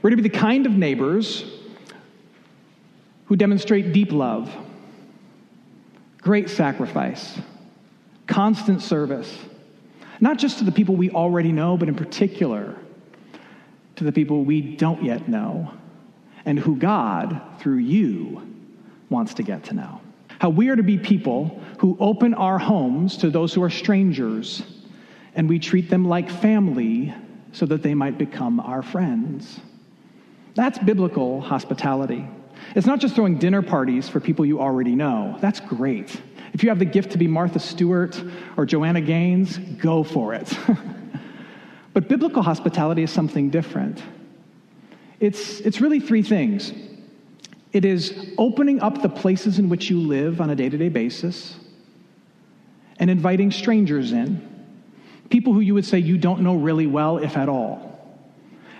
We're to be the kind of neighbors who demonstrate deep love, great sacrifice, constant service, not just to the people we already know, but in particular to the people we don't yet know and who God, through you, wants to get to know. How we are to be people who open our homes to those who are strangers and we treat them like family so that they might become our friends. That's biblical hospitality. It's not just throwing dinner parties for people you already know. That's great. If you have the gift to be Martha Stewart or Joanna Gaines, go for it. but biblical hospitality is something different. It's, it's really three things it is opening up the places in which you live on a day to day basis and inviting strangers in, people who you would say you don't know really well, if at all.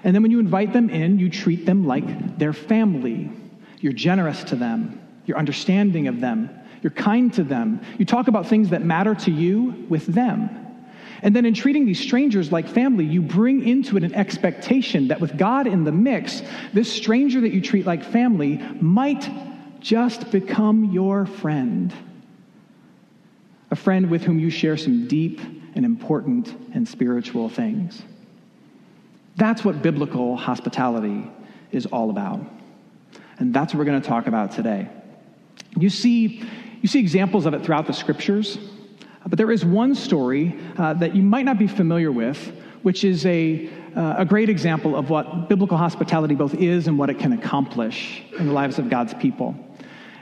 And then when you invite them in, you treat them like their family. You're generous to them, you're understanding of them, you're kind to them. You talk about things that matter to you with them. And then in treating these strangers like family, you bring into it an expectation that with God in the mix, this stranger that you treat like family might just become your friend. A friend with whom you share some deep and important and spiritual things. That's what biblical hospitality is all about. And that's what we're going to talk about today. You see, you see examples of it throughout the scriptures, but there is one story uh, that you might not be familiar with, which is a, uh, a great example of what biblical hospitality both is and what it can accomplish in the lives of God's people.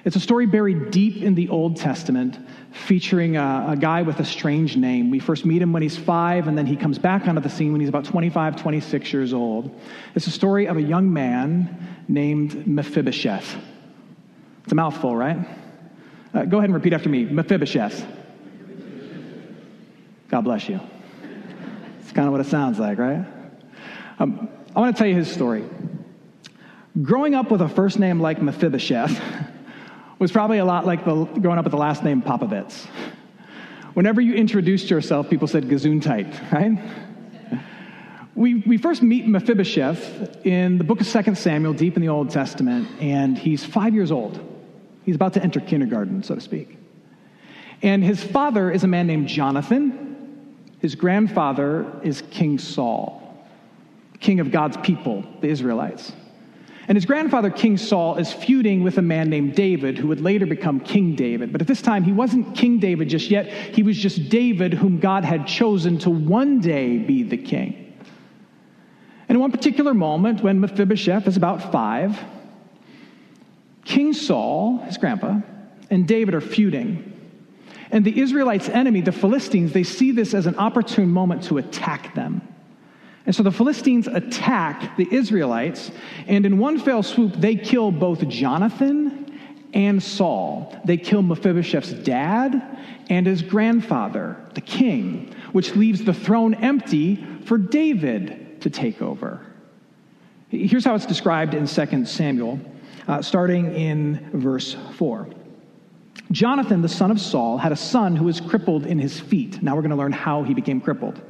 It's a story buried deep in the Old Testament featuring a, a, guy with a strange name. We first meet him when he's five, and then he comes back onto the scene when he's about 25, 26 years old. It's a story of a young man named Mephibosheth. It's a mouthful, right? Uh, go ahead and repeat after me Mephibosheth. God bless you. It's kind of what it sounds like, right? Um, I want to tell you his story. Growing up with a first name like Mephibosheth was probably a lot like the, growing up with the last name Popovits. Whenever you introduced yourself, people said Gesundheit, right? We, we first meet Mephibosheth in the book of 2 Samuel, deep in the Old Testament, and he's five years old. He's about to enter kindergarten, so to speak. And his father is a man named Jonathan. His grandfather is King Saul, king of God's people, the Israelites. And his grandfather, King Saul, is feuding with a man named David, who would later become King David. But at this time, he wasn't King David just yet. He was just David, whom God had chosen to one day be the king. And in one particular moment, when Mephibosheth is about five, King Saul, his grandpa, and David are feuding. And the Israelites' enemy, the Philistines, they see this as an opportune moment to attack them. And so the Philistines attack the Israelites, and in one fell swoop, they kill both Jonathan and Saul. They kill Mephibosheth's dad and his grandfather, the king, which leaves the throne empty for David to take over. Here's how it's described in 2 Samuel, uh, starting in verse 4. Jonathan, the son of Saul, had a son who was crippled in his feet. Now we're going to learn how he became crippled.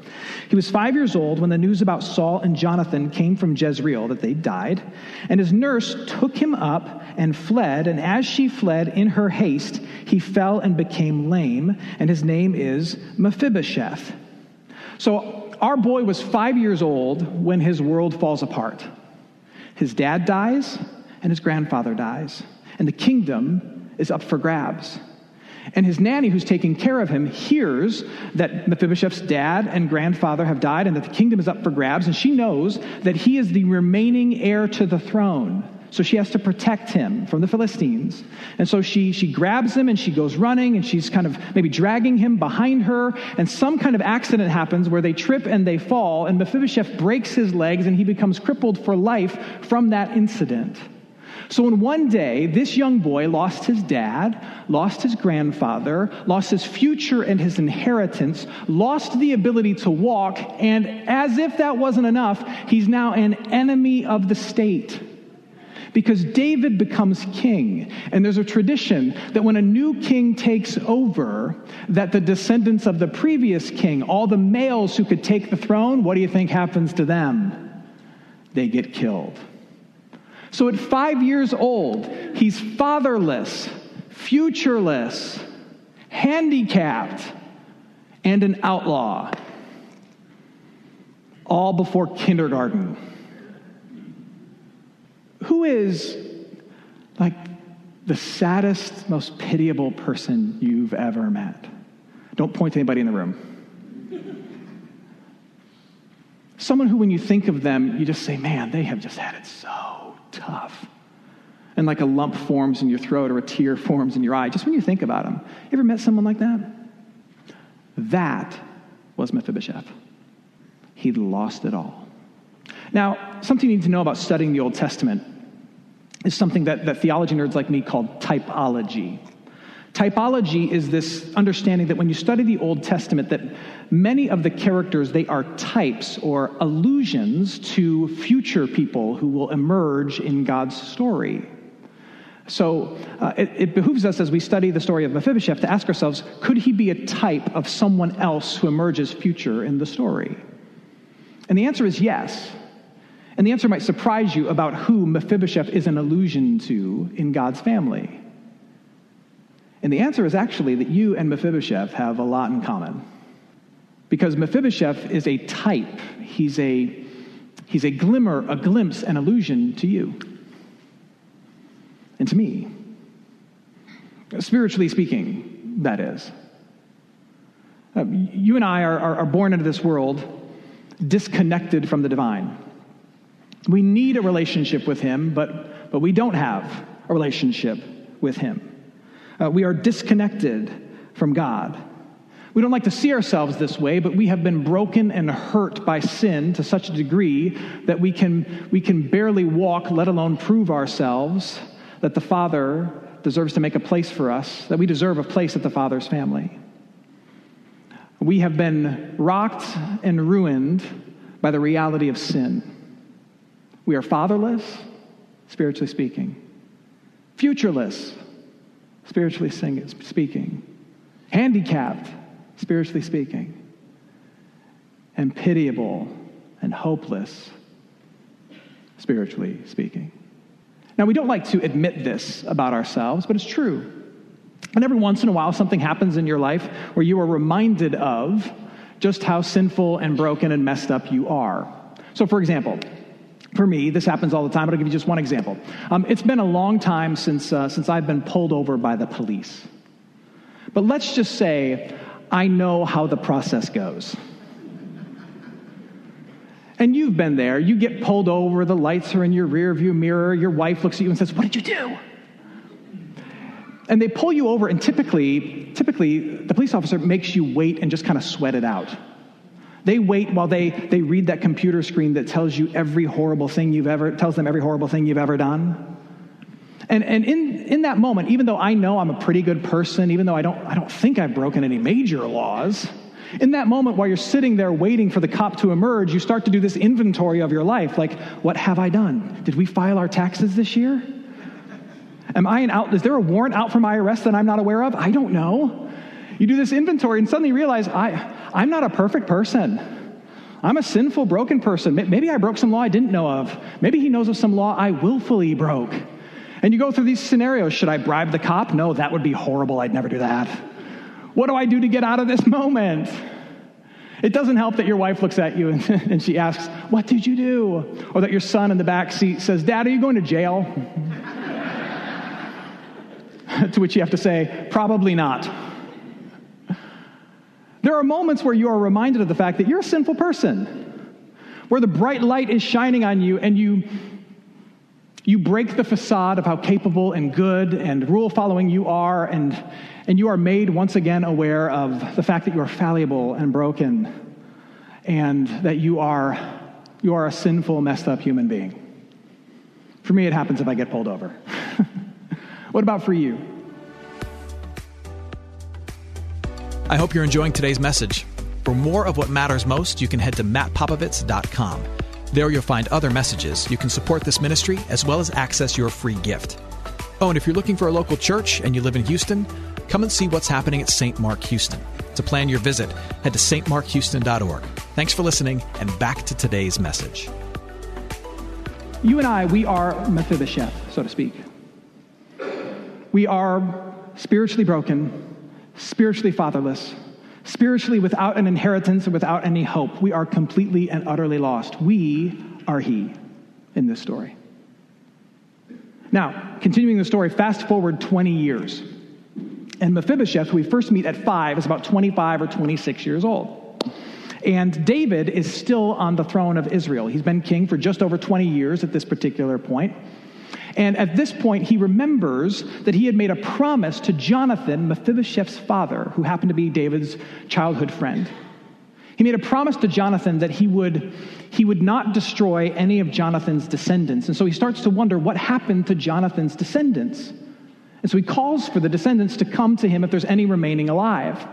He was five years old when the news about Saul and Jonathan came from Jezreel that they died. And his nurse took him up and fled. And as she fled in her haste, he fell and became lame. And his name is Mephibosheth. So our boy was five years old when his world falls apart. His dad dies, and his grandfather dies. And the kingdom is up for grabs. And his nanny, who's taking care of him, hears that Mephibosheth's dad and grandfather have died and that the kingdom is up for grabs. And she knows that he is the remaining heir to the throne. So she has to protect him from the Philistines. And so she, she grabs him and she goes running and she's kind of maybe dragging him behind her. And some kind of accident happens where they trip and they fall. And Mephibosheth breaks his legs and he becomes crippled for life from that incident. So, in one day, this young boy lost his dad, lost his grandfather, lost his future and his inheritance, lost the ability to walk, and as if that wasn't enough, he's now an enemy of the state. Because David becomes king, and there's a tradition that when a new king takes over, that the descendants of the previous king, all the males who could take the throne, what do you think happens to them? They get killed. So at five years old, he's fatherless, futureless, handicapped, and an outlaw. All before kindergarten. Who is like the saddest, most pitiable person you've ever met? Don't point to anybody in the room. Someone who, when you think of them, you just say, man, they have just had it so tough. And like a lump forms in your throat or a tear forms in your eye, just when you think about them. You ever met someone like that? That was Mephibosheth. He'd lost it all. Now, something you need to know about studying the Old Testament is something that, that theology nerds like me call typology. Typology is this understanding that when you study the Old Testament, that many of the characters, they are types or allusions to future people who will emerge in God's story. So uh, it, it, behooves us as we study the story of Mephibosheth to ask ourselves could he be a type of someone else who emerges future in the story? And the answer is yes. And the answer might surprise you about who Mephibosheth is an allusion to in God's family. And the answer is actually that you and Mephibosheth have a lot in common. Because Mephibosheth is a type, he's a, he's a glimmer, a glimpse, an illusion to you and to me. Spiritually speaking, that is. Uh, you and I are, are, are born into this world disconnected from the divine. We need a relationship with Him, but, but we don't have a relationship with Him. Uh, we are disconnected from God. We don't like to see ourselves this way, but we have been broken and hurt by sin to such a degree that we can, we can barely walk, let alone prove ourselves that the Father deserves to make a place for us, that we deserve a place at the Father's family. We have been rocked and ruined by the reality of sin. We are fatherless, spiritually speaking, futureless, spiritually speaking, handicapped, spiritually speaking, and pitiable and hopeless, spiritually speaking. Now, we don't like to admit this about ourselves, but it's true. And every once in a while, something happens in your life where you are reminded of just how sinful and broken and messed up you are. So, for example, for me, this happens all the time, but I'll give you just one example. Um, it's been a long time since, uh, since I've been pulled over by the police. But let's just say I know how the process goes. And you've been there. You get pulled over, the lights are in your rear view mirror, your wife looks at you and says, What did you do? And they pull you over, and typically, typically, the police officer makes you wait and just kind of sweat it out. They wait while they, they read that computer screen that tells you every horrible thing you've ever, tells them every horrible thing you've ever done. And, and in, in that moment, even though I know I'm a pretty good person, even though I don't, I don't think I've broken any major laws, in that moment, while you're sitting there waiting for the cop to emerge, you start to do this inventory of your life. Like, what have I done? Did we file our taxes this year? Am I an out? Is there a warrant out for my arrest that I'm not aware of? I don't know. You do this inventory and suddenly realize I, I'm not a perfect person. I'm a sinful, broken person. Maybe I broke some law I didn't know of. Maybe he knows of some law I willfully broke. And you go through these scenarios. Should I bribe the cop? No, that would be horrible. I'd never do that. What do I do to get out of this moment? It doesn't help that your wife looks at you and, and she asks, What did you do? Or that your son in the back seat says, Dad, are you going to jail? to which you have to say, Probably not. There are moments where you are reminded of the fact that you're a sinful person, where the bright light is shining on you and you, you break the facade of how capable and good and rule following you are, and, and you are made once again aware of the fact that you are fallible and broken and that you are, you are a sinful, messed up human being. For me, it happens if I get pulled over. what about for you? I hope you're enjoying today's message. For more of what matters most, you can head to mattpopovits.com. There you'll find other messages. You can support this ministry as well as access your free gift. Oh, and if you're looking for a local church and you live in Houston, come and see what's happening at St. Mark Houston. To plan your visit, head to stmarkhouston.org. Thanks for listening, and back to today's message. You and I, we are Mephibosheth, so to speak. We are spiritually broken, spiritually fatherless, spiritually without an inheritance and without any hope. We are completely and utterly lost. We are He in this story. Now, continuing the story, fast forward 20 years. And Mephibosheth, who we first meet at five, is about 25 or 26 years old. And David is still on the throne of Israel. He's been king for just over 20 years at this particular point. And at this point, he remembers that he had made a promise to Jonathan, Mephibosheth's father, who happened to be David's childhood friend. He made a promise to Jonathan that he would, he would not destroy any of Jonathan's descendants. And so he starts to wonder what happened to Jonathan's descendants. And so he calls for the descendants to come to him if there's any remaining alive.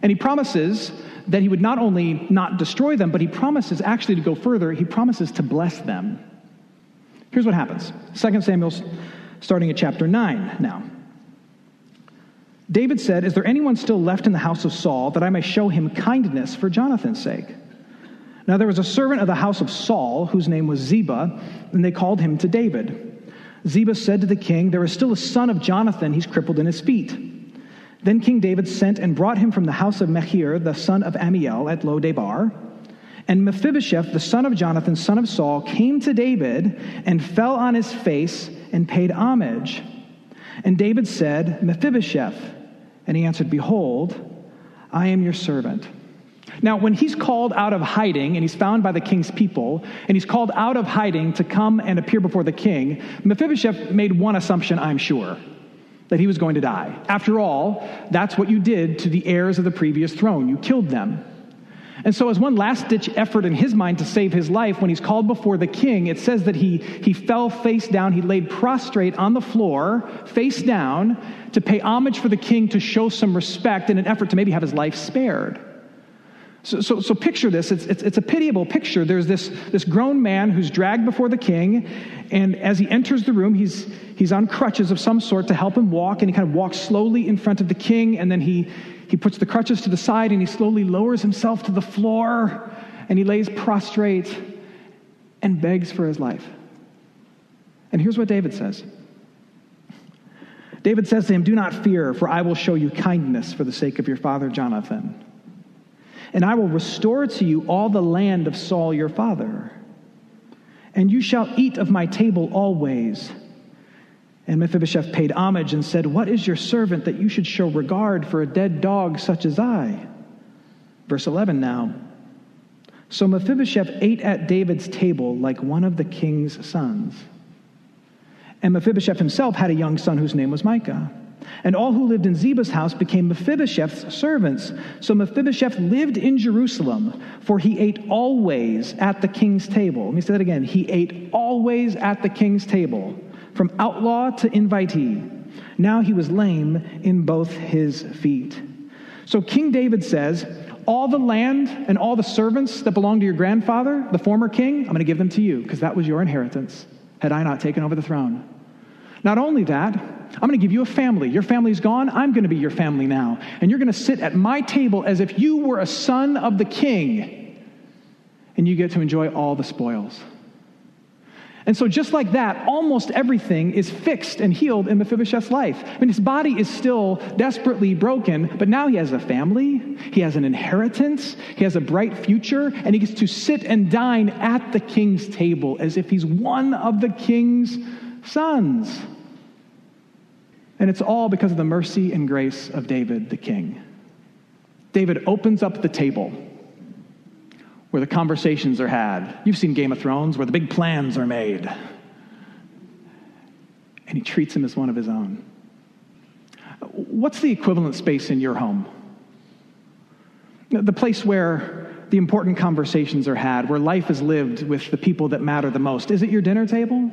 And he promises that he would not only not destroy them, but he promises actually to go further, he promises to bless them. Here's what happens 2 Samuel, starting at chapter 9 now. David said, Is there anyone still left in the house of Saul that I may show him kindness for Jonathan's sake? Now there was a servant of the house of Saul whose name was Ziba, and they called him to David. Ziba said to the king, There is still a son of Jonathan, he's crippled in his feet. Then King David sent and brought him from the house of Machir, the son of Ammiel, at Lo Debar. And Mephibosheth, the son of Jonathan, son of Saul, came to David and fell on his face and paid homage. And David said, Mephibosheth. And he answered, Behold, I am your servant. Now, when he's called out of hiding and he's found by the king's people, and he's called out of hiding to come and appear before the king, Mephibosheth made one assumption, I'm sure that he was going to die. After all, that's what you did to the heirs of the previous throne. You killed them. And so, as one last ditch effort in his mind to save his life, when he's called before the king, it says that he, he fell face down. He laid prostrate on the floor, face down, to pay homage for the king to show some respect in an effort to maybe have his life spared. So, so, so picture this. It's, it's, it's, a pitiable picture. There's this, this grown man who's dragged before the king, and as he enters the room, he's, he's on crutches of some sort to help him walk, and he kind of walks slowly in front of the king, and then he, he puts the crutches to the side and he slowly lowers himself to the floor and he lays prostrate and begs for his life. And here's what David says David says to him, Do not fear, for I will show you kindness for the sake of your father Jonathan. And I will restore to you all the land of Saul your father. And you shall eat of my table always and Mephibosheth paid homage and said, What is your servant that you should show regard for a dead dog such as I? Verse 11 now. So Mephibosheth ate at David's table like one of the king's sons. And Mephibosheth himself had a young son whose name was Micah. And all who lived in Ziba's house became Mephibosheth's servants. So Mephibosheth lived in Jerusalem, for he ate always at the king's table. Let me say that again. He ate always at the king's table from outlaw to invitee. Now he was lame in both his feet. So King David says, All the land and all the servants that belonged to your grandfather, the former king, I'm going to give them to you because that was your inheritance, had I not taken over the throne. Not only that, I'm going to give you a family. Your family's gone. I'm going to be your family now. And you're going to sit at my table as if you were a son of the king. And you get to enjoy all the spoils. And so, just like that, almost everything is fixed and healed in Mephibosheth's life. I mean, his body is still desperately broken, but now he has a family, he has an inheritance, he has a bright future, and he gets to sit and dine at the king's table as if he's one of the king's sons. And it's all because of the mercy and grace of David the king. David opens up the table where the conversations are had. You've seen Game of Thrones, where the big plans are made. And he treats him as one of his own. What's the equivalent space in your home? The place where the important conversations are had, where life is lived with the people that matter the most. Is it your dinner table?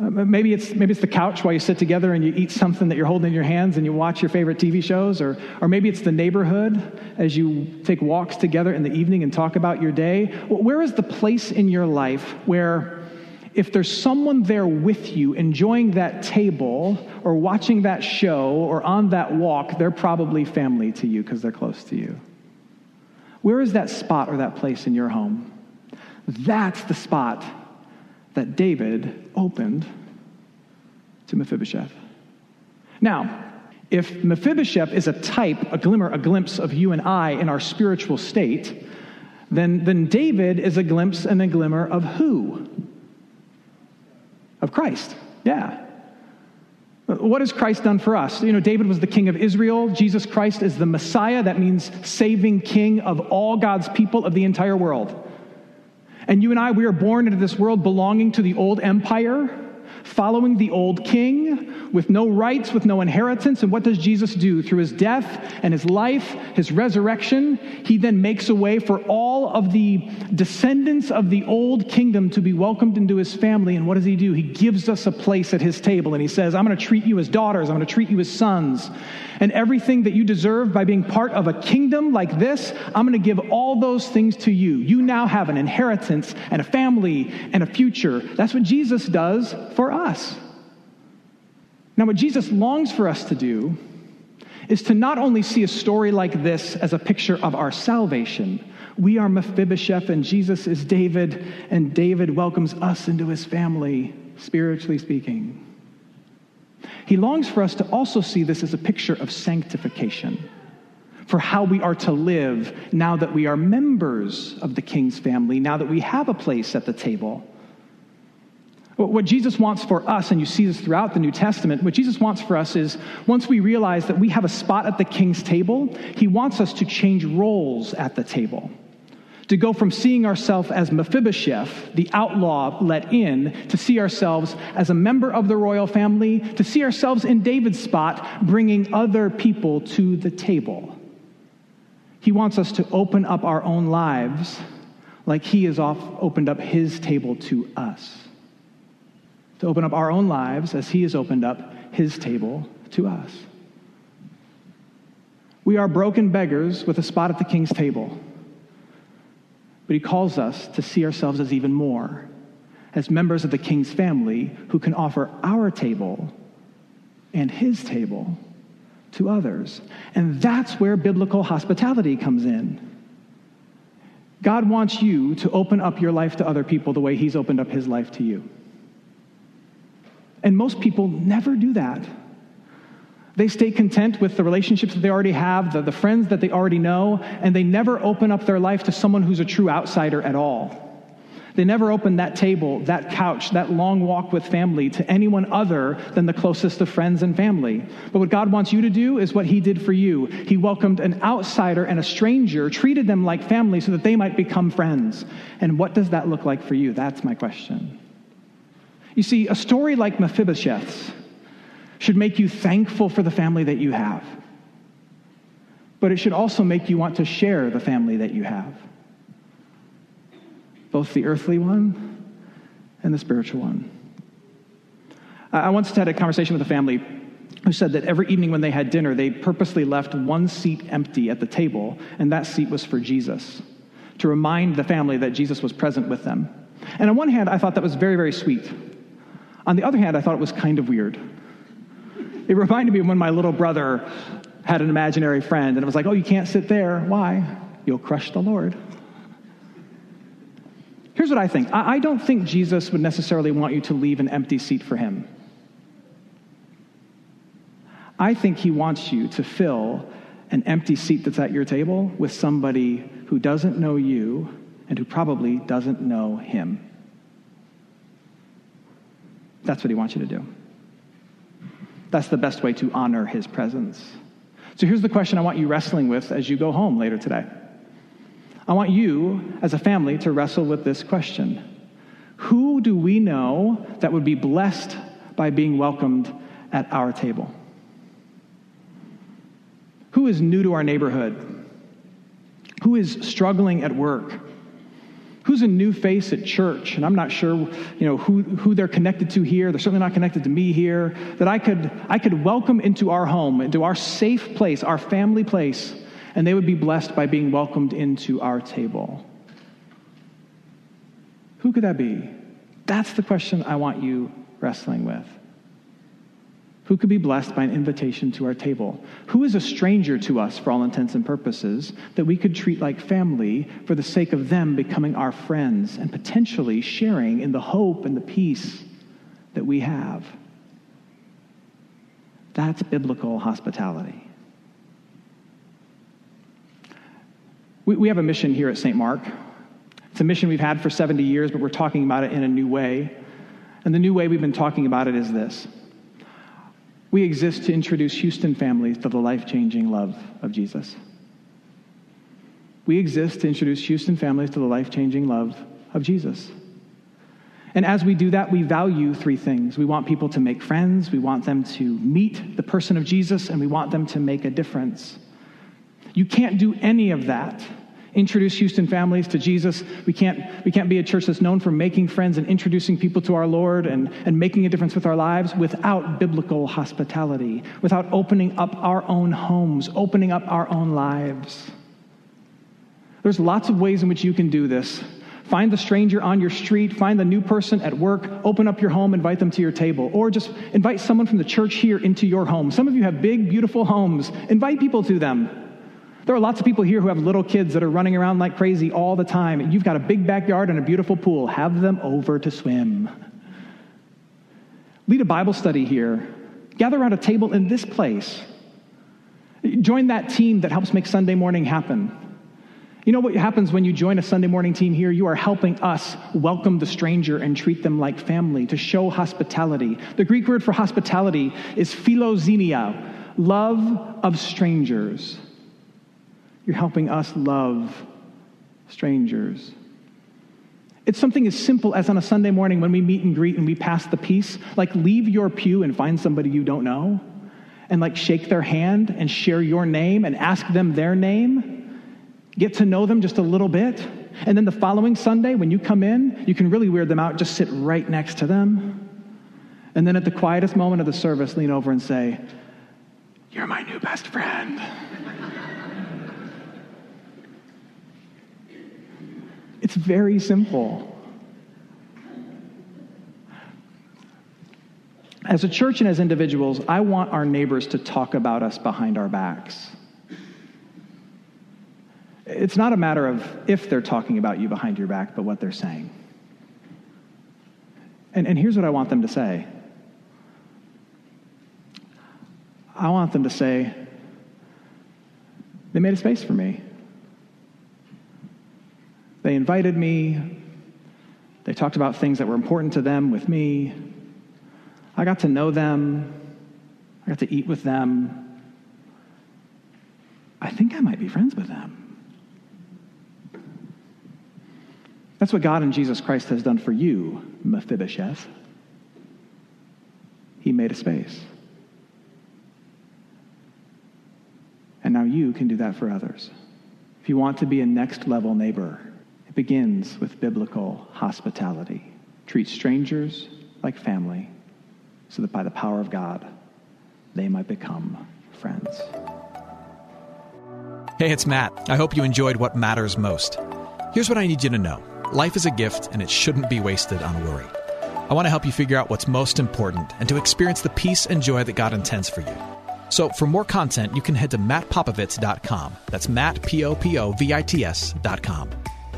Uh, maybe, it's, maybe it's the couch while you sit together and you eat something that you're holding in your hands and you watch your favorite TV shows. Or, or maybe it's the neighborhood as you take walks together in the evening and talk about your day. Where is the place in your life where, if there's someone there with you enjoying that table or watching that show or on that walk, they're probably family to you because they're close to you? Where is that spot or that place in your home? That's the spot that David opened to Mephibosheth. Now, if Mephibosheth is a type, a glimmer, a glimpse of you and I in our spiritual state, then, then David is a glimpse and a glimmer of who? Of Christ. Yeah. What has Christ done for us? You know, David was the king of Israel. Jesus Christ is the Messiah. That means saving king of all God's people of the entire world. And you and I, we are born into this world belonging to the old empire, following the old king, with no rights, with no inheritance. And what does Jesus do? Through his death and his life, his resurrection, he then makes a way for all of the descendants of the old kingdom to be welcomed into his family. And what does he do? He gives us a place at his table and he says, I'm going to treat you as daughters, I'm going to treat you as sons. And everything that you deserve by being part of a kingdom like this, I'm going to give all those things to you. You now have an inheritance and a family and a future. That's what Jesus does for us. Now, what Jesus longs for us to do is to not only see a story like this as a picture of our salvation. We are Mephibosheth, and Jesus is David, and David welcomes us into his family, spiritually speaking. He longs for us to also see this as a picture of sanctification, for how we are to live now that we are members of the king's family, now that we have a place at the table. What Jesus wants for us, and you see this throughout the New Testament, what Jesus wants for us is once we realize that we have a spot at the king's table, he wants us to change roles at the table. To go from seeing ourselves as Mephibosheth, the outlaw let in, to see ourselves as a member of the royal family, to see ourselves in David's spot, bringing other people to the table. He wants us to open up our own lives like he has opened up his table to us to open up our own lives as He has opened up His table to us. We are broken beggars with a spot at the King's table, but He calls us to see ourselves as even more, as members of the King's family who can offer our table and His table to others. And that's where biblical hospitality comes in. God wants you to open up your life to other people the way He's opened up His life to you. And most people never do that. They stay content with the relationships that they already have, the, the friends that they already know, and they never open up their life to someone who's a true outsider at all. They never open that table, that couch, that long walk with family to anyone other than the closest of friends and family. But what God wants you to do is what He did for you. He welcomed an outsider and a stranger, treated them like family so that they might become friends. And what does that look like for you? That's my question. You see, a story like Mephibosheth's should make you thankful for the family that you have. But it should also make you want to share the family that you have both the earthly one and the spiritual one. I once had a conversation with a family who said that every evening when they had dinner, they purposely left one seat empty at the table, and that seat was for Jesus, to remind the family that Jesus was present with them. And on one hand, I thought that was very, very sweet. On the other hand, I thought it was kind of weird. It reminded me of when my little brother had an imaginary friend, and it was like, oh, you can't sit there. Why? You'll crush the Lord. Here's what I think I, I don't think Jesus would necessarily want you to leave an empty seat for him. I think he wants you to fill an empty seat that's at your table with somebody who doesn't know you and who probably doesn't know him. That's what he wants you to do. That's the best way to honor his presence. So here's the question I want you wrestling with as you go home later today. I want you, as a family, to wrestle with this question Who do we know that would be blessed by being welcomed at our table? Who is new to our neighborhood? Who is struggling at work? Who's a new face at church? And I'm not sure, you know, who, who they're connected to here. They're certainly not connected to me here. That I could, I could welcome into our home, into our safe place, our family place, and they would be blessed by being welcomed into our table. Who could that be? That's the question I want you wrestling with. Who could be blessed by an invitation to our table? Who is a stranger to us for all intents and purposes that we could treat like family for the sake of them becoming our friends and potentially sharing in the hope and the peace that we have? That's biblical hospitality. We, we have a mission here at St. Mark. It's a mission we've had for 70 years, but we're talking about it in a new way. And the new way we've been talking about it is this we exist to introduce Houston families to the life changing love of Jesus. We exist to introduce Houston families to the life changing love of Jesus. And as we do that, we value three things. We want people to make friends, we want them to meet the person of Jesus, and we want them to make a difference. You can't do any of that. Introduce Houston families to Jesus. We can't, we can't be a church that's known for making friends and introducing people to our Lord and, and making a difference with our lives without biblical hospitality, without opening up our own homes, opening up our own lives. There's lots of ways in which you can do this. Find the stranger on your street, find the new person at work, open up your home, invite them to your table, or just invite someone from the church here into your home. Some of you have big, beautiful homes. Invite people to them. There are lots of people here who have little kids that are running around like crazy all the time, you've got a big backyard and a beautiful pool. Have them over to swim. Lead a Bible study here. Gather around a table in this place. Join that team that helps make Sunday morning happen. You know what happens when you join a Sunday morning team here? You are helping us welcome the stranger and treat them like family, to show hospitality. The Greek word for hospitality is philoxenia, love of strangers. You're helping us love strangers. It's something as simple as on a Sunday morning when we meet and greet and we pass the peace, like leave your pew and find somebody you don't know and like shake their hand and share your name and ask them their name. Get to know them just a little bit. And then the following Sunday, when you come in, you can really weird them out. Just sit right next to them. And then at the quietest moment of the service, lean over and say, You're my new best friend. It's very simple. As a church and as individuals, I want our neighbors to talk about us behind our backs. It's not a matter of if they're talking about you behind your back, but what they're saying. And, and here's what I want them to say I want them to say, they made a space for me. They invited me. They talked about things that were important to them with me. I got to know them. I got to eat with them. I think I might be friends with them. That's what God and Jesus Christ has done for you, Mephibosheth. He made a space. And now you can do that for others. If you want to be a next level neighbor, begins with biblical hospitality. Treat strangers like family so that by the power of God, they might become friends. Hey, it's Matt. I hope you enjoyed what matters most. Here's what I need you to know life is a gift, and it shouldn't be wasted on worry. I want to help you figure out what's most important and to experience the peace and joy that God intends for you. So, for more content, you can head to mattpopovits.com. That's Matt, P O P O V I T S.com.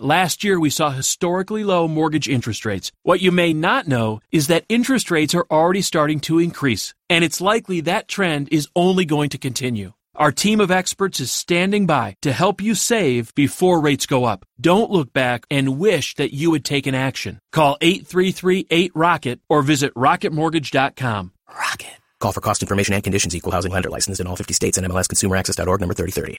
Last year, we saw historically low mortgage interest rates. What you may not know is that interest rates are already starting to increase, and it's likely that trend is only going to continue. Our team of experts is standing by to help you save before rates go up. Don't look back and wish that you had taken action. Call 833-8ROCKET or visit rocketmortgage.com. Rocket. Call for cost information and conditions. Equal housing lender licensed in all 50 states and MLSConsumerAccess.org number 3030.